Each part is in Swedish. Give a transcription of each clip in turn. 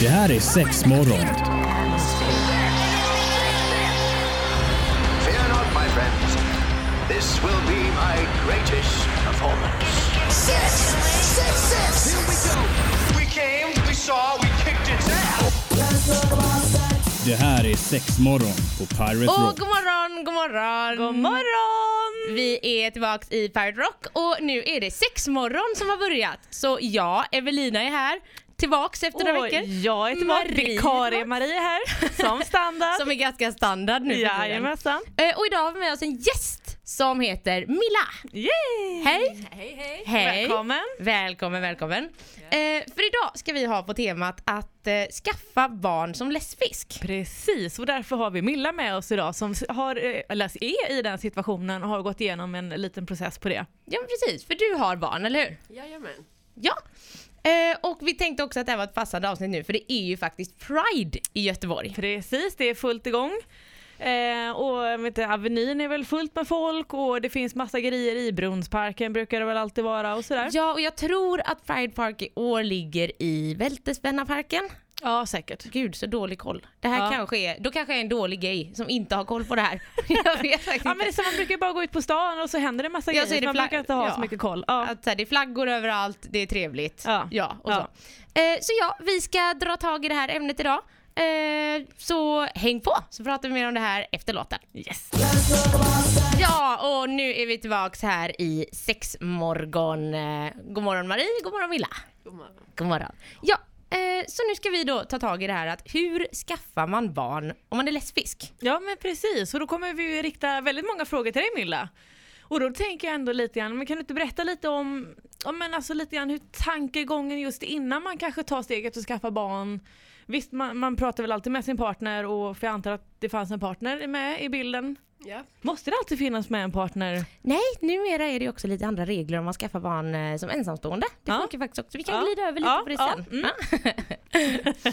Det här är sex morgon. Fear not, my friends. This will be my greatest performance. Six, six, six. Here we go. We came, we saw, we kicked its ass. Det här är sex morgon på Pirate Och Rock. god morgon, god morgon! God morgon! Vi är tillbaks i Pirate Rock och nu är det sexmorgon som har börjat. Så jag, Evelina är här, tillbaks efter några veckor. jag är tillbaka, vikarie. Marie är här, som standard. Som är ganska standard nu. Jajamensan. Eh, Och idag har vi med oss en gäst som heter Milla. Yay! Hej! Hej hej! Hej! Välkommen. Välkommen, välkommen. Eh, för idag ska vi ha på temat att eh, skaffa barn som lesbisk. Precis, och därför har vi Milla med oss idag som har, eh, eller är i den situationen och har gått igenom en liten process på det. Ja men precis, för du har barn, eller hur? Jajamän. Ja. Eh, och vi tänkte också att det här var ett passande avsnitt nu för det är ju faktiskt Pride i Göteborg. Precis, det är fullt igång. Eh, och vet inte, Avenyn är väl fullt med folk och det finns massa grejer i Brunnsparken brukar det väl alltid vara och sådär. Ja, och jag tror att Pride Park i år ligger i Vältespännarparken. Ja, säkert. Gud, så dålig koll. Det här Ja. kanske är, då kanske jag är en dålig gay som inte har koll på det här. jag vet faktiskt Ja men det är så man brukar bara gå ut på stan och så händer det massa Ja, så grejer man brukar inte ha ja. så mycket koll. Ja. Att, så här, det är flaggor överallt, det är trevligt. Ja. och Ja. Så. Eh, så ja, vi ska dra tag i det här ämnet idag. Eh, så häng på så pratar vi mer om det här efter låten. Yes. Ja, och nu är vi tillbaks här i sexmorgon. Eh, god morgon Marie, god morgon Villa. God morgon. God morgon. Ja, eh, så nu ska vi då ta tag i det här att hur skaffar man barn om man är lesbisk? Ja men precis, och då kommer vi ju rikta väldigt många frågor till dig Milla. Och då tänker jag ändå lite grann, men kan du inte berätta lite om, om men alltså lite grann hur tankegången just innan man kanske tar steget och skaffar barn. Visst man, man pratar väl alltid med sin partner och för jag antar att det fanns en partner med i bilden. Ja. Måste det alltid finnas med en partner? Nej, numera är det också lite andra regler om man skaffar barn eh, som ensamstående. Det Ja. funkar faktiskt också. Vi kan Ja. glida över lite Ja, på det sen. mm. Ja.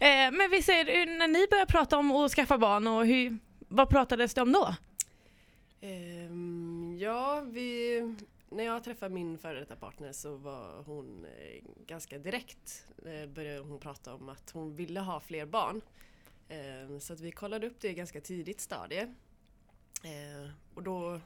Eh, men vi säger, när ni började prata om att skaffa barn och hur, vad pratades det om då? Ehm, ja, vi, när jag träffade min före detta partner så var hon eh, ganska direkt eh, började hon prata om att hon ville ha fler barn. Ehm, så att vi kollade upp det i ganska tidigt stadie. Ehm, och då,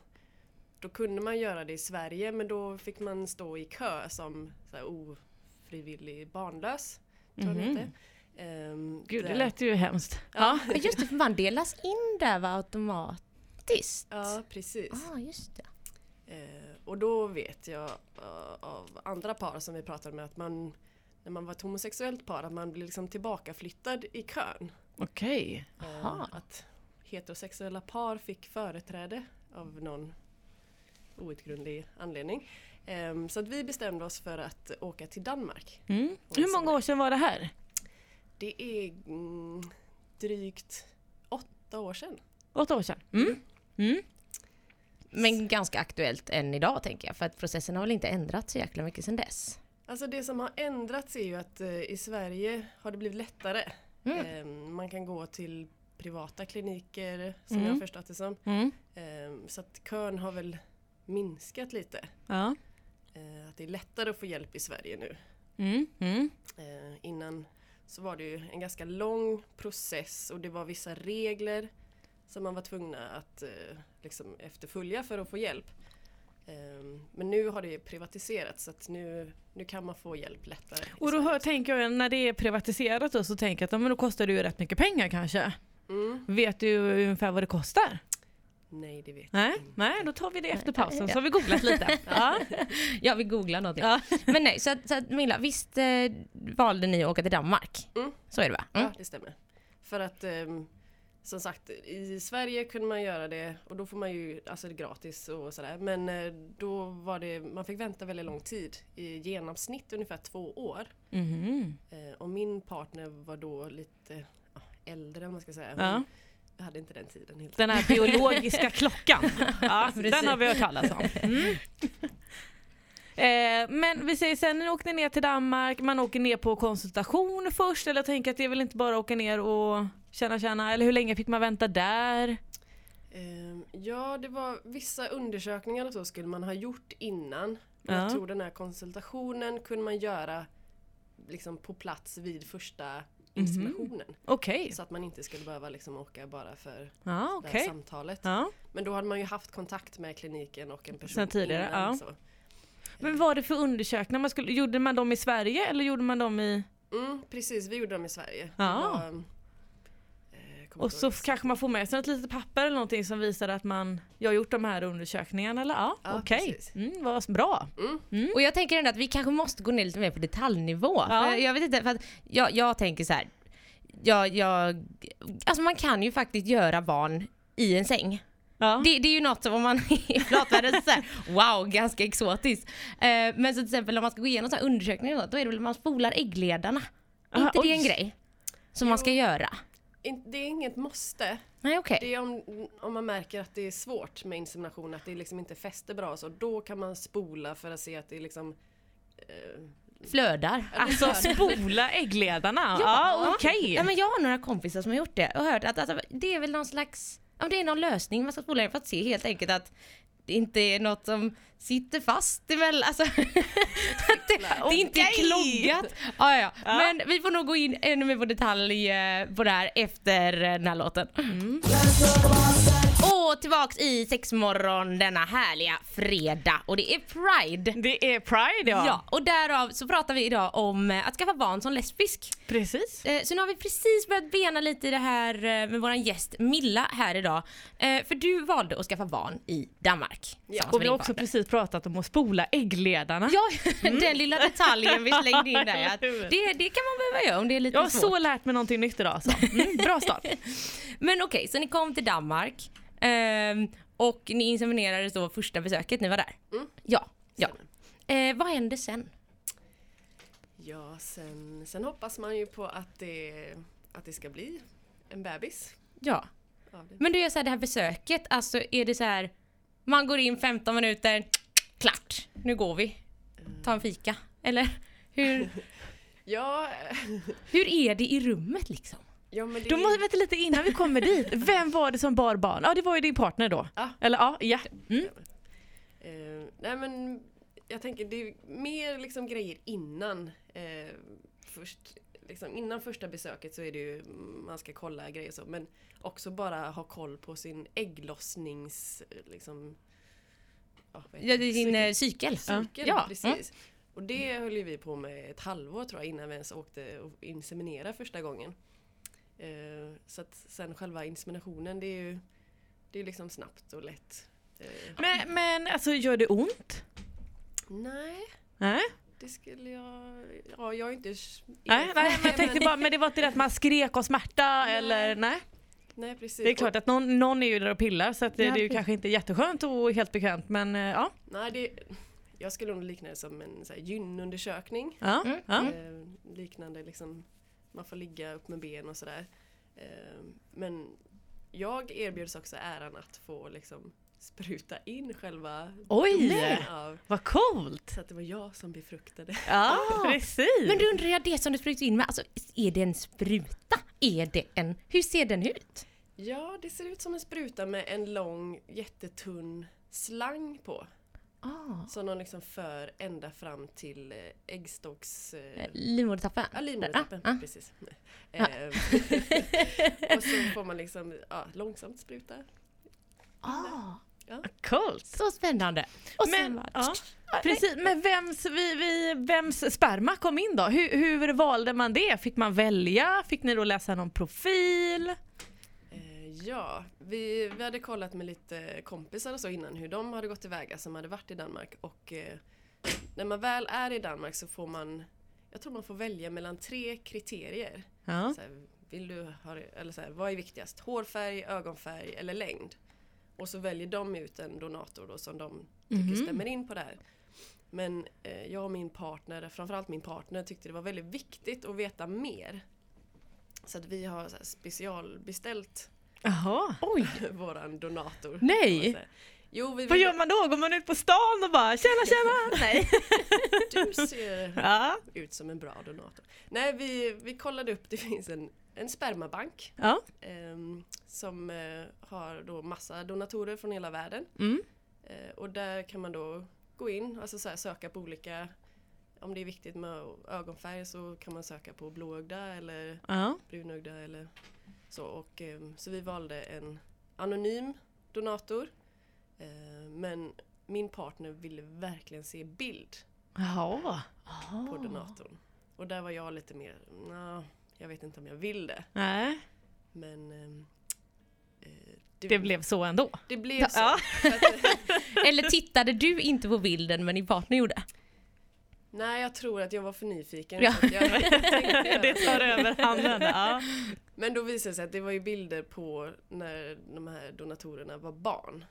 då kunde man göra det i Sverige men då fick man stå i kö som så här, ofrivillig barnlös. Tror Mhm. hette. Ehm, Gud det lät ju hemskt. Ja, Ja, Just det, för man delas in där va, automatiskt. ja precis. ah, just det. Eh, och då vet jag eh, av andra par som vi pratade med att man när man var ett homosexuellt par att man blir liksom tillbakaflyttad i kön. Okej. Eh, Aha. att heterosexuella par fick företräde av någon outgrundlig anledning. Eh, så att vi bestämde oss för att åka till Danmark. Mm. Hur många år sedan var det här? Det är mm, drygt åtta år sedan. Åtta år sedan. Mm. Mm. Men ganska aktuellt än idag tänker jag, för att processen har väl inte ändrats så jäkla mycket sedan dess. Alltså det som har ändrats är ju att eh, i Sverige har det blivit lättare. Mm. Eh, man kan gå till privata kliniker som Mm. jag har förstått det som. Mm. Eh, så att kön har väl minskat lite. Ja. Eh, att det är lättare att få hjälp i Sverige nu. Mm. Eh, innan så var det ju en ganska lång process och det var vissa regler som man var tvungna att eh, liksom efterfölja för att få hjälp. Eh, men nu har det privatiserats så att nu, nu kan man få hjälp lättare. Och då hör, tänker jag när det är privatiserat då, så tänker jag att men då kostar det ju rätt mycket pengar kanske. Mm. Vet du ungefär vad det kostar? Nej, det vet Nej, jag inte. nej då tar vi det efter pausen så har vi googlat lite. Ja. Ja, vi googlar något. Ja. Men nej, så så Milla, visst eh, valde ni att åka till Danmark? Mm. Så är det va? Mm. Ja, det stämmer. För att ehm, som sagt, i Sverige kunde man göra det och då får man ju, alltså det är gratis och sådär. Men eh, då var det, man fick vänta väldigt lång tid. I genomsnitt ungefär två år. Eh, och min partner var då lite äldre om man ska säga. Ja. Jag hade inte den tiden helt Den här biologiska klockan. Ja, den har vi hört talas om. Mm. Eh, men vi säger sen, ni åkte ner till Danmark, man åker ner på konsultation först eller jag tänker att det är väl inte bara att åka ner och känna känna eller hur länge fick man vänta där? Ehm, Ja, det var vissa undersökningar och så skulle man ha gjort innan. Ja. Jag tror den här konsultationen kunde man göra liksom på plats vid första inseminationen. Okej. Så att man inte skulle behöva liksom åka bara för Ja, det här samtalet. Ja. Men då hade man ju haft kontakt med kliniken och en person Sen tidigare, innan. ja. Så. Men vad var det för undersökningar? Man skulle, gjorde man dem i Sverige eller gjorde man dem i... Mm, precis, vi gjorde dem i Sverige. Det Ja. var, eh, kommer Och så kanske man får med sig ett litet papper eller någonting som visar att man jag har gjort de här undersökningarna eller ja, Ja, okej. Mm, vad bra. Och jag tänker ändå att vi kanske måste gå ner lite mer på detaljnivå. Ja. Jag vet inte, för att jag, jag tänker så här. Jag, jag, alltså man kan ju faktiskt göra barn i en säng. Ja. Det, det är ju något som om man är flatvärlden så här, wow, ganska exotiskt. Eh, men så till exempel om man ska gå igenom så undersökningar och sånt, då är det väl att man spolar äggledarna. Är Ah, inte det oj. en grej? Som man ska göra? Det är inget måste. Nej okej. Det är om, om man märker att det är svårt med insemination, att det liksom inte fäster bra så då kan man spola för att se att det är liksom eh, Flödar. Alltså spola äggledarna. Ja, okej. Ja, men jag har några kompisar som har gjort det och hört att alltså, det är väl någon slags, ja, det är någon lösning man ska spola för att se helt enkelt att det inte är något som sitter fast emellan, alltså det, det inte är Okej. kloggat. Ja, ja. Men vi får nog gå in ännu mer på detalj eh, på det här efter eh, den här låten. Och tillbaks i sexmorgon denna härliga fredag och det är Pride. Det är Pride ja. Ja, och därav så pratar vi idag om eh, att skaffa barn som lesbisk. Precis. Så nu har vi precis börjat bena lite i det här med våran gäst Milla här idag. För du valde att skaffa barn i Danmark. Ja. Och vi har också precis pratat om att spola äggledarna. Ja, den lilla detaljen vi slängde in där. Det, det kan man behöva göra om det är lite Jag har svårt. så lärt mig någonting nytt idag. Så. Mm, bra start. Men okej, så ni kom till Danmark ehm, och ni inseminerades då första besöket ni var där? Mm. Ja. ja. Eh, vad hände sen? Ja, sen, sen hoppas man ju på att det, att det ska bli en bebis. Ja. Men du gör så här, det här besöket, alltså är det så här man går in 15 minuter, klart, nu går vi. Ta en fika. Eller hur, Ja, hur är det i rummet liksom? ja men det Då måste vi vänta lite innan vi kommer dit. Vem var det som bar barn? Ja det var ju din partner då. Ja. Eller ja, ja. Mm. Eh, nej men jag tänker det är mer liksom grejer innan. Eh, först, liksom, innan första besöket så är det ju man ska kolla grejer så men också bara ha koll på sin ägglossnings... Liksom, ja, din eh, cykel. Cykel, Ja. precis. Och det höll ju vi på med ett halvår tror jag innan vi ens åkte och inseminerade första gången. Eh, så att sen själva inseminationen det är ju det är liksom snabbt och lätt. Eh, Men, men alltså gör det ont? nej, Nej, det skulle jag... Ja, jag är inte... nej, nej men jag tänkte men- bara, men det var inte det att man skrek av smärta eller nej? Nej, precis. Det är klart att någon, någon är ju där och pillar så att det, Ja, det är ju kanske inte jätteskönt och helt bekvämt men eh, ja. Nej, det, jag skulle nog likna det som en så här, gynundersökning. ja, Mm, ja. Eh, liknande liksom, man får ligga upp med ben och sådär. Eh, men jag erbjöds också äran att få liksom spruta in själva Oj! av Vad coolt! så att det var jag som befruktade. Ja, precis! Men du undrar jag, det som du sprutar in med, alltså är det en spruta? Är det en, hur ser den ut? Ja, det ser ut som en spruta med en lång jättetunn slang på. Ah. Som de liksom för ända fram till eh, äggstocks... Eh, Livmodertappen? Ja, livmodertappen. Ah, ah. Precis. Eh, och så får man liksom ja, långsamt spruta. Ah, Coolt! så spännande. Och Men, var ja, precis, men vems, vi, vi, vems sperma kom in då? Hur, hur valde man det? Fick man välja? Fick ni då läsa någon profil? Ja, vi, vi hade kollat med lite kompisar och så innan hur de hade gått tillväga som hade varit i Danmark och eh, när man väl är i Danmark så får man jag tror man får välja mellan tre kriterier. Ja. Så här, vill du ha, eller så här, vad är viktigast? Hårfärg, ögonfärg eller längd? Och så väljer de ut en donator då som de tycker stämmer in på det här. Men eh, jag och min partner, framförallt min partner, tyckte det var väldigt viktigt att veta mer. Så att vi har så här, specialbeställt Jaha. Oj! våran donator. Nej. Jo, vi Vad gör man då? Går man ut på stan och bara tjena tjena? Nej. du ser Ja. ut som en bra donator. Nej, vi, vi kollade upp, det finns en, en spermabank Ja. ehm, som eh, har då massa donatorer från hela världen. Mm. Eh, och där kan man då gå in, alltså så här, söka på olika om det är viktigt med ögonfärg så kan man söka på blåögda eller Ja. brunögda eller så. Och, ehm, så vi valde en anonym donator. Eh, men min partner ville verkligen se bild Jaha. på donatorn. Och där var jag lite mer, "Nja, jag vet inte om jag vill det. Nej, Men ehm, eh, det blev så ändå. det blev så. Ja. Eller tittade du inte på bilden men din partner gjorde? Nej, jag tror att jag var för nyfiken. Ja. jag tänkte Det tar över handen. Ja. Men då visade det sig att det var ju bilder på när de här donatorerna var barn.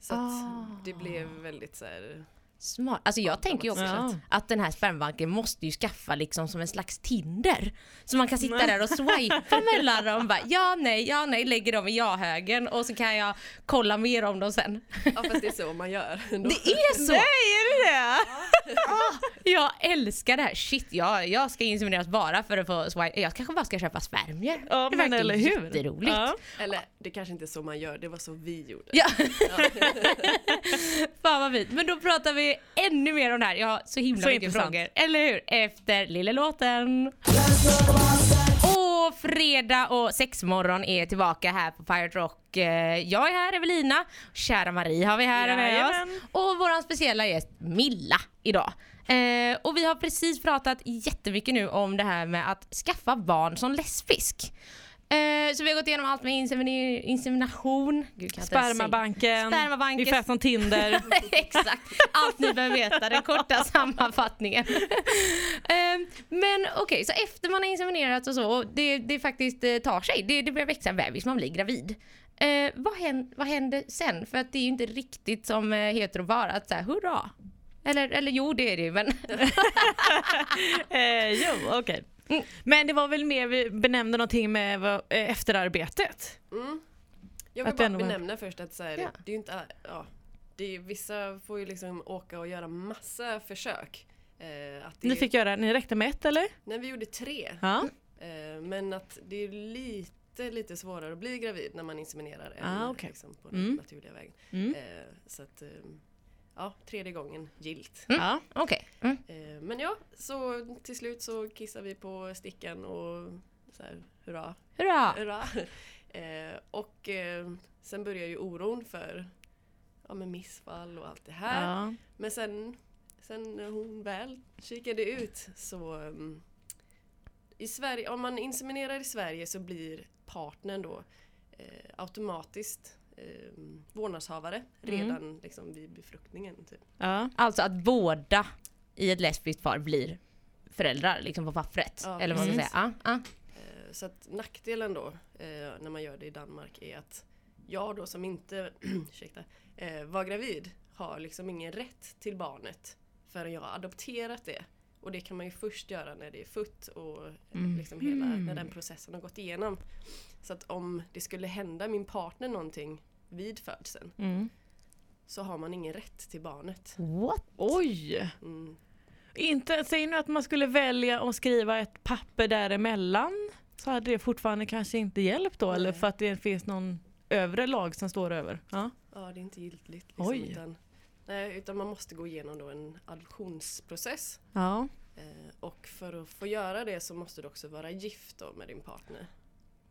Så Ah. det blev väldigt så här. Smart. Alltså jag tänker ju också Ja. att, den här spermbanken måste ju skaffa liksom som en slags Tinder. Så man kan sitta där och swipa mellan dem. Bara, ja, nej, ja, nej, lägger dem i ja-högen och så kan jag kolla mer om dem sen. Ja fast det är så man gör. ändå. Det är så! Nej, är det det? Jag älskar det här. Shit, jag, jag ska insemineras bara för att få swipe. Jag kanske bara ska köpa spermier. Ja, det verkar eller hur? jätteroligt. Ja. Eller det kanske inte är så man gör, det var så vi gjorde. Ja. Fan vad fint. Men då pratar vi ännu mer om det här. Jag har så himla Så mycket intressant. frågor. Eller hur? Efter lilla låten. Och fredag och sexmorgon är tillbaka här på Pirate Rock. Eh, Jag är här, Evelina. Kära Marie har vi här med Jajamän. oss. Och vår speciella gäst Milla idag. Eh, och vi har precis pratat jättemycket nu om det här med att skaffa barn som lesbisk. Eh, så vi har gått igenom allt med insemination. Gud, kan. Spermabanken. Spermabanken. Ungefär som Tinder. Exakt, allt ni behöver veta, den korta sammanfattningen. Ehm, men okej, så efter man har inseminerat och så, det, det faktiskt eh, tar sig, det, det börjar växa en bebis, man blir gravid. Eh, vad, händer, vad händer sen? För att det är ju inte riktigt som eh, heteropar att säga hurra. Eller, eller jo, det är det ju, men eh, jo, okej. Mm. Men det var väl mer, vi benämnde någonting med vad- eh, efterarbetet. Mm. Jag vill Att bara var- benämna först att så här, Ja. det är ju inte, ja, det är, vissa får ju liksom åka och göra massa försök. Eh, att Ni är- fick göra, ni räckte med ett eller? Nej vi gjorde tre. Ja. Eh, men att det är lite, lite svårare att bli gravid när man inseminerar än Ah, okej. liksom, på den Mm. naturliga vägen. Mm. Eh, så att, eh, ja, tredje gången gilt. ja. okej. Mm. Eh, men ja, så till slut så kissar vi på stickan och så här, hurra, Hurra! hurra. Eh, och eh, sen börjar ju oron för ja, men missfall och allt det här. ja. Men sen, sen när hon väl kikade ut så um, i Sverige, om man inseminerar i Sverige så blir partnern då automatiskt eh, vårdnadshavare Mm. redan liksom vid befruktningen. Typ. ja. Alltså att båda i ett lesbiskt par blir föräldrar liksom på pappret. Ja, Eller vad man ska säga. Ja. Eh, så att nackdelen då eh, när man gör det i Danmark är att jag då som inte ursäkta, eh, var gravid har liksom ingen rätt till barnet förrän jag har adopterat det. Och det kan man ju först göra när det är fött och eh, liksom hela, när den processen har gått igenom. Så att om det skulle hända min partner någonting vid födseln Mm. så har man ingen rätt till barnet. What? Oj! Mm. Inte, säg nu att man skulle välja att skriva ett papper däremellan så hade det fortfarande kanske inte hjälpt då eller Nej. för att det finns någon övre lag som står över. Ja. Ja, det är inte giltigt. Liksom, Oj. Utan, nej, utan man måste gå igenom då en adoptionsprocess. ja. Eh, och för att få göra det så måste du också vara gift då med din partner.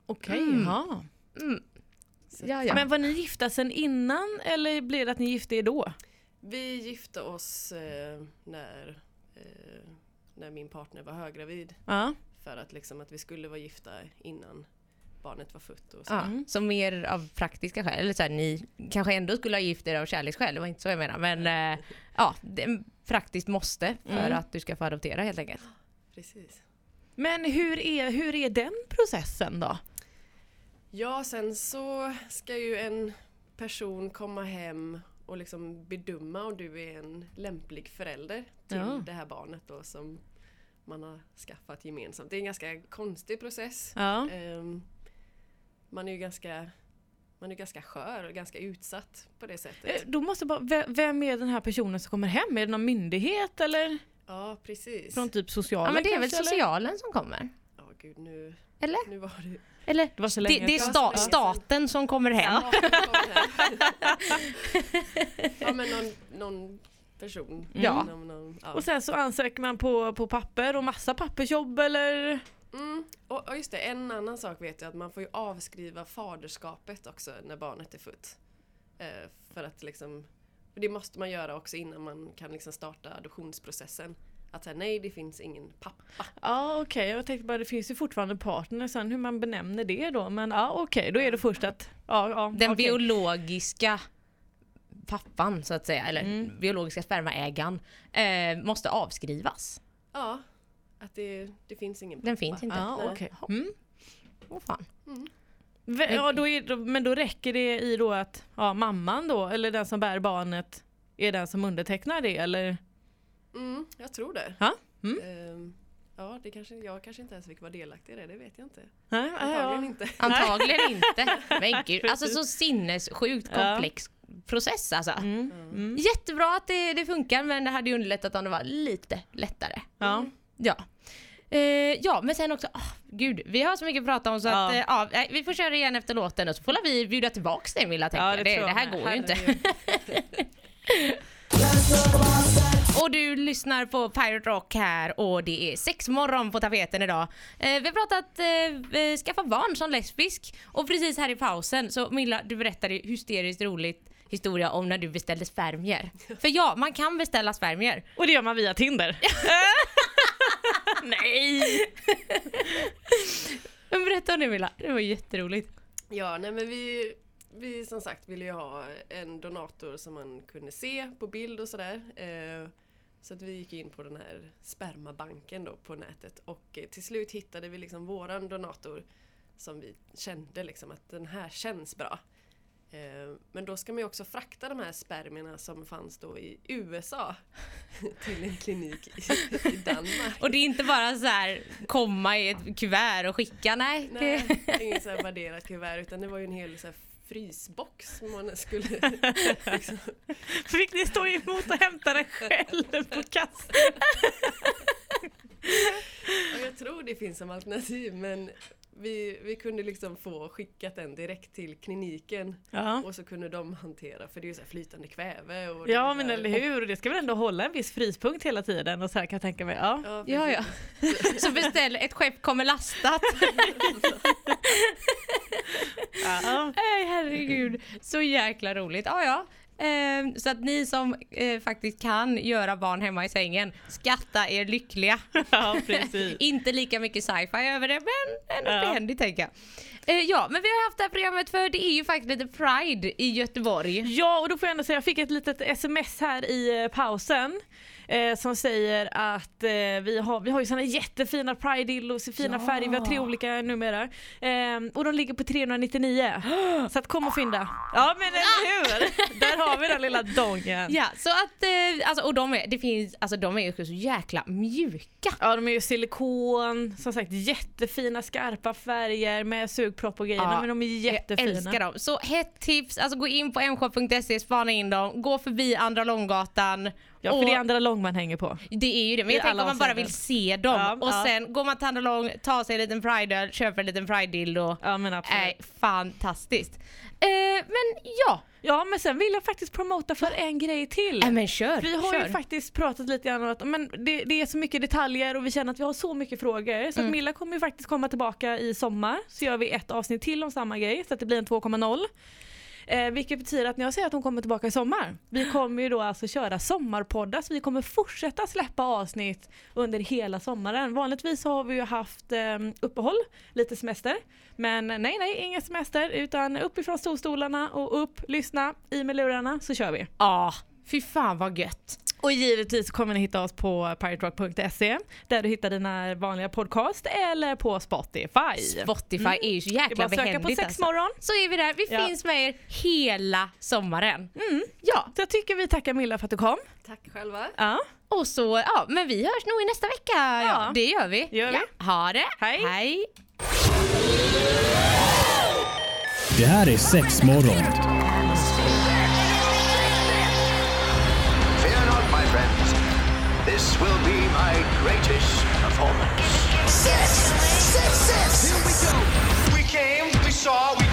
Okej, Mm. ja. Mm. Ja, ja. Men var ni gifta sen innan eller blev det att ni gifte er då? Vi gifte oss eh, när, eh, när min partner var höggravid. Ja. För att, liksom, att vi skulle vara gifta innan barnet var fött. Och så. Ja, Mm. Så mer av praktiska skäl, eller så här, ni kanske ändå skulle ha gift er av kärleksskäl, det var inte så jag menar. Men eh, ja, det är praktiskt måste för Mm. att du ska få adoptera helt enkelt. Precis. Men hur är, hur är den processen då? Ja, sen så ska ju en person komma hem och liksom bedöma om du är en lämplig förälder till Ja. det här barnet då som man har skaffat gemensamt. Det är en ganska konstig process. Ja. Ehm, man är ju ganska, man är ganska skör och ganska utsatt på det Eh, sättet. Då måste bara, ve- vem är den här personen som kommer hem? Är det någon myndighet eller Ja, precis. från typ socialen Ja men det är väl kanske, eller? socialen som kommer? Ja, gud nu, Eller? nu var det... Eller? Det var så Det, länge det är sta- staten som kommer hem. Ja, men någon, någon person. Ja. Inom någon, ja. Och sen så ansöker man på, på papper och massa pappersjobb eller? Mm. Och, och just det, en annan sak vet jag att man får ju avskriva faderskapet också när barnet är fött. Eh, för att liksom, och det måste man göra också innan man kan liksom starta adoptionsprocessen. Att säga nej, det finns ingen pappa. Ja okej, jag tänkte bara det finns ju fortfarande partner sen hur man benämner det då men ja okej då är det först att ja, ja, Den okej. biologiska pappan så att säga, eller Mm. biologiska spermaägaren, eh, måste avskrivas. Ja, att det, det finns ingen pappa. Den finns inte. Nej. okej. Mm. Åh fan. V- Ja, då är, då- men då räcker det i då att ja, mamman då eller den som bär barnet är den som undertecknar det eller? Mm, jag tror det. Ja. Mm. Ehm, ja, det kanske, jag kanske inte ens fick vara delaktig i det, det vet jag inte. Nej, Antagligen ja. inte. Antagligen inte. Men gud, alltså så sinnessjukt Ja. komplex process alltså. Mm. Mm. Jättebra att det, det funkar men det hade ju underlättat om det var lite lättare. Ja. Ja. Eh, ja men sen också, åh, gud vi har så mycket att prata om så Ja. att eh, ja, vi får köra igen efter låten och så får vi bjuda tillbaks dig Milla tänker Ja, jag. det det, det här med. går ju inte. Och du lyssnar på Pirate Rock här och det är sex morgon på tapeten idag. Eh, vi har pratat eh, skaffa barn som lesbisk och precis här i pausen så Milla du berättade hysteriskt roligt historia om när du beställde spermier. För ja, man kan beställa spermier. Och det gör man via Tinder. Nej! Men berätta nu Milla, det var jätteroligt. Ja, nej men vi, vi som sagt ville ju ha en donator som man kunde se på bild och sådär. Eh, så att vi gick in på den här spermabanken då på nätet och eh, till slut hittade vi liksom våran donator som vi kände liksom att den här känns bra. Eh, men då ska man ju också frakta de här spermierna som fanns då i USA till en klinik i, Danmark. Och det är inte bara så här komma i ett kuvert och skicka, nej. Nej, Det, inget så här värderat kuvert utan det var ju en hel så frysbox som man skulle liksom, Fick ni stå emot och hämta den själv på kassan? Ja, jag tror det finns som alternativ men vi, vi kunde liksom få skickat den direkt till kliniken Ja. och så kunde de hantera för det är ju så här flytande kväve och Ja men eller hur, det ska väl ändå hålla en viss fryspunkt hela tiden och så här kan jag tänka mig. Ja. Ja, ja, ja. Så beställ, ett skepp kommer lastat. Ja. Nej herregud, så jäkla roligt. Ja, ja. Ehm, så att ni som eh, faktiskt kan göra barn hemma i sängen, skatta er lyckliga. ja. Inte lika mycket sci-fi över det, men ändå Ja. behändigt tänker jag. Eh, ja, men vi har haft det här programmet för det är ju faktiskt lite Pride i Göteborg. Ja och då får jag ändå säga, jag fick ett litet sms här i eh, pausen. Eh, som säger att eh, vi, har, vi har ju såna jättefina Pride-dillos i fina Ja. färger, vi har tre olika numera. Eh, och de ligger på 399. så att kom och fynda. Ja men eller hur! Där har vi den lilla dongen. Ja, så att, eh, alltså, och de är, det finns, alltså de är ju så jäkla mjuka. Ja de är ju silikon, som sagt jättefina skarpa färger med sugpropp och grejer. Ja, men de är jättefina. Jag älskar dem. Så hett tips, alltså gå in på mshop.se, spana in dem, gå förbi Andra Långgatan. Ja för och det är andra lång man hänger på. det är ju det, men jag tänker om man bara vill se dem Ja, och ja. sen går man till Andra Lång, tar sig en liten Pride-öl, köper en liten Pride-dildo. Ja men absolut. Nej, fantastiskt. Eh, men ja, Ja men sen vill jag faktiskt promota för en grej till. äh, men kör. Vi har kör. ju faktiskt pratat lite grann om att men det, det är så mycket detaljer och vi känner att vi har så mycket frågor. Så Mm. att Milla kommer ju faktiskt komma tillbaka i sommar. Så gör vi ett avsnitt till om samma grej så att det blir en 2.0. Eh, vilket betyder att när jag säger att hon kommer tillbaka i sommar, vi kommer ju då alltså köra sommarpoddar så vi kommer fortsätta släppa avsnitt under hela sommaren. Vanligtvis har vi ju haft eh, uppehåll, lite semester. Men nej, nej, ingen semester utan uppifrån storstolarna och upp, lyssna, i med lurarna så kör vi. Ja, fy fan vad gött. Och givetvis så kommer ni hitta oss på piraterock.se där du hittar dina vanliga podcast eller på Spotify. Spotify är ju så Det är bara jäkla söka på behändigt sex alltså. morgon. Så är vi där, vi Ja. finns med er hela sommaren. Mm. Ja, Så jag tycker vi tackar Milla för att du kom. Tack själva. Ja. och så, ja men vi hörs nog i nästa vecka. Ja, Ja. det gör vi. Gör vi. Ja. Ha det. Hej. Hej. Det här är sex This will be my greatest performance. Six, six, six. Here we go. We came, we saw, we kicked its ass.